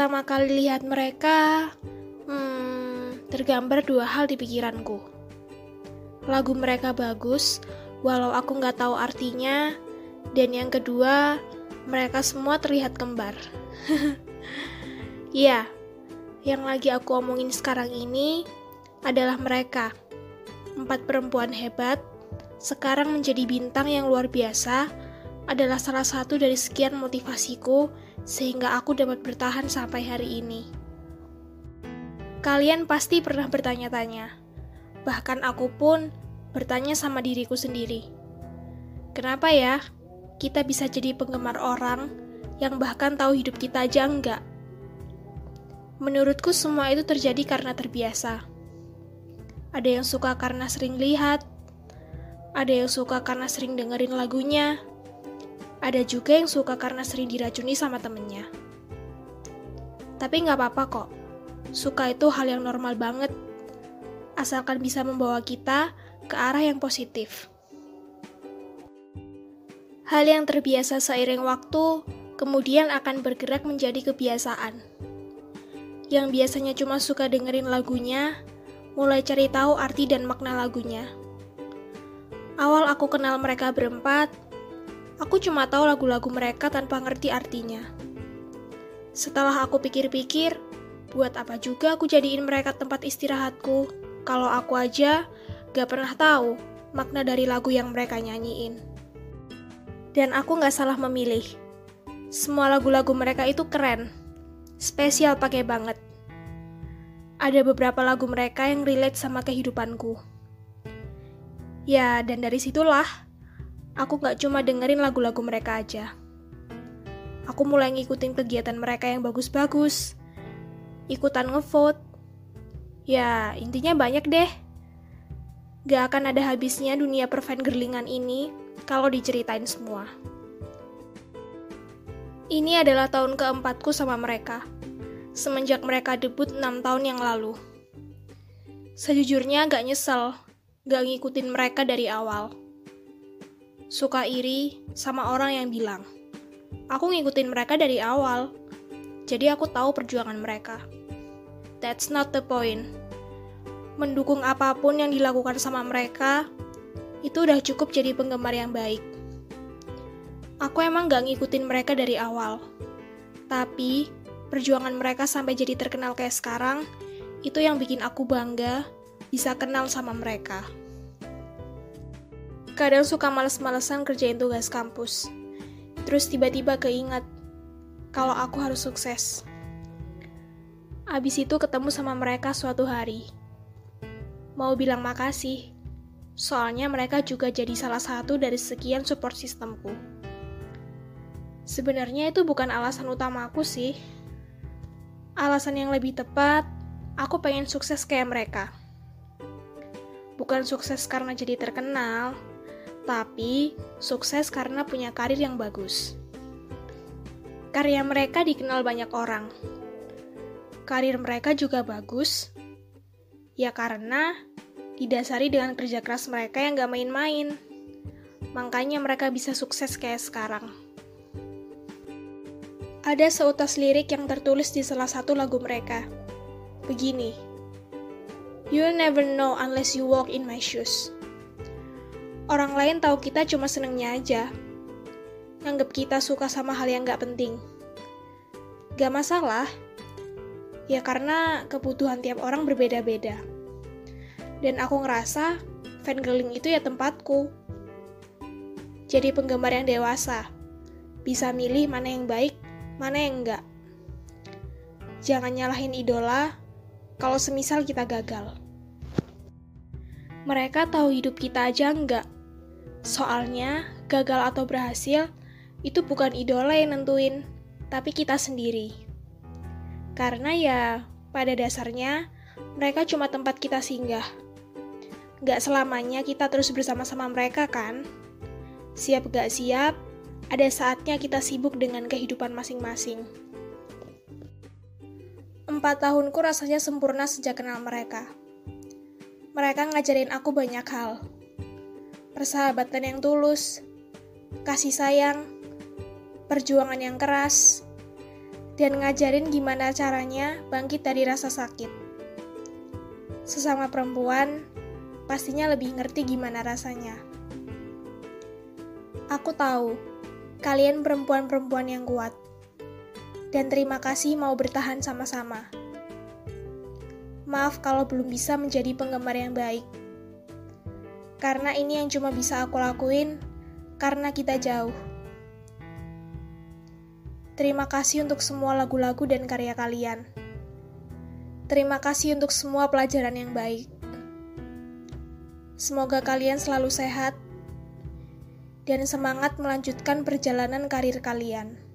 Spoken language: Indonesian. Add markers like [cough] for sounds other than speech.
Pertama kali lihat mereka, hmm, tergambar dua hal di pikiranku. Lagu mereka bagus, walau aku nggak tahu artinya, dan yang kedua, mereka semua terlihat kembar. Iya, [laughs] yang lagi aku omongin sekarang ini adalah mereka. Empat perempuan hebat, sekarang menjadi bintang yang luar biasa, adalah salah satu dari sekian motivasiku sehingga aku dapat bertahan sampai hari ini. Kalian pasti pernah bertanya-tanya, bahkan aku pun bertanya sama diriku sendiri. Kenapa ya kita bisa jadi penggemar orang yang bahkan tahu hidup kita aja enggak? Menurutku semua itu terjadi karena terbiasa. Ada yang suka karena sering lihat, ada yang suka karena sering dengerin lagunya, ada juga yang suka karena sering diracuni sama temennya. Tapi nggak apa-apa kok. Suka itu hal yang normal banget. Asalkan bisa membawa kita ke arah yang positif. Hal yang terbiasa seiring waktu, kemudian akan bergerak menjadi kebiasaan. Yang biasanya cuma suka dengerin lagunya, mulai cari tahu arti dan makna lagunya. Awal aku kenal mereka berempat, Aku cuma tahu lagu-lagu mereka tanpa ngerti artinya. Setelah aku pikir-pikir, buat apa juga aku jadiin mereka tempat istirahatku, kalau aku aja gak pernah tahu makna dari lagu yang mereka nyanyiin. Dan aku gak salah memilih. Semua lagu-lagu mereka itu keren, spesial pakai banget. Ada beberapa lagu mereka yang relate sama kehidupanku. Ya, dan dari situlah aku gak cuma dengerin lagu-lagu mereka aja. Aku mulai ngikutin kegiatan mereka yang bagus-bagus, ikutan ngevote. Ya, intinya banyak deh. Gak akan ada habisnya dunia girlingan ini kalau diceritain semua. Ini adalah tahun keempatku sama mereka, semenjak mereka debut 6 tahun yang lalu. Sejujurnya gak nyesel, gak ngikutin mereka dari awal suka iri sama orang yang bilang, aku ngikutin mereka dari awal, jadi aku tahu perjuangan mereka. That's not the point. Mendukung apa pun yang dilakukan sama mereka, itu udah cukup jadi penggemar yang baik. Aku emang gak ngikutin mereka dari awal, tapi perjuangan mereka sampai jadi terkenal kayak sekarang, itu yang bikin aku bangga bisa kenal sama mereka. Kadang suka males-malesan kerjain tugas kampus. Terus tiba-tiba keingat kalau aku harus sukses. Abis itu ketemu sama mereka suatu hari. Mau bilang makasih, soalnya mereka juga jadi salah satu dari sekian support sistemku. Sebenarnya itu bukan alasan utama aku sih. Alasan yang lebih tepat, aku pengen sukses kayak mereka. Bukan sukses karena jadi terkenal, tapi sukses karena punya karir yang bagus. Karya mereka dikenal banyak orang. Karir mereka juga bagus, ya karena didasari dengan kerja keras mereka yang gak main-main. Makanya mereka bisa sukses kayak sekarang. Ada seutas lirik yang tertulis di salah satu lagu mereka. Begini, You'll never know unless you walk in my shoes. Orang lain tahu kita cuma senengnya aja. Anggap kita suka sama hal yang gak penting. Gak masalah. Ya karena kebutuhan tiap orang berbeda-beda. Dan aku ngerasa fangirling itu ya tempatku. Jadi penggemar yang dewasa. Bisa milih mana yang baik, mana yang enggak. Jangan nyalahin idola kalau semisal kita gagal. Mereka tahu hidup kita aja enggak, Soalnya, gagal atau berhasil itu bukan idola yang nentuin, tapi kita sendiri. Karena ya, Pada dasarnya, mereka cuma tempat kita singgah. Gak selamanya kita terus bersama-sama mereka kan? Siap gak siap, ada saatnya kita sibuk dengan kehidupan masing-masing. Empat tahunku rasanya sempurna sejak kenal mereka. Mereka ngajarin aku banyak hal. Persahabatan yang tulus, kasih sayang, perjuangan yang keras, dan ngajarin gimana caranya bangkit dari rasa sakit. Sesama perempuan, pastinya lebih ngerti gimana rasanya. Aku tahu, kalian perempuan-perempuan yang kuat. Dan terima kasih mau bertahan sama-sama. Maaf kalau belum bisa menjadi penggemar yang baik. Karena ini yang cuma bisa aku lakuin karena kita jauh. Terima kasih untuk semua lagu-lagu dan karya kalian. Terima kasih untuk semua pelajaran yang baik. Semoga kalian selalu sehat dan semangat melanjutkan perjalanan karir kalian.